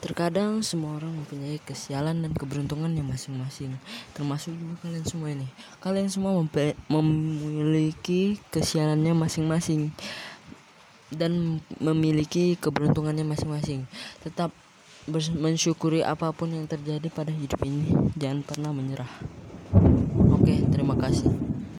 Terkadang semua orang mempunyai kesialan dan keberuntungannya masing-masing, termasuk juga kalian semua ini. Kalian semua memiliki kesialannya masing-masing dan memiliki keberuntungannya masing-masing. Tetap mensyukuri apa pun yang terjadi pada hidup ini. Jangan pernah menyerah. Oke, terima kasih.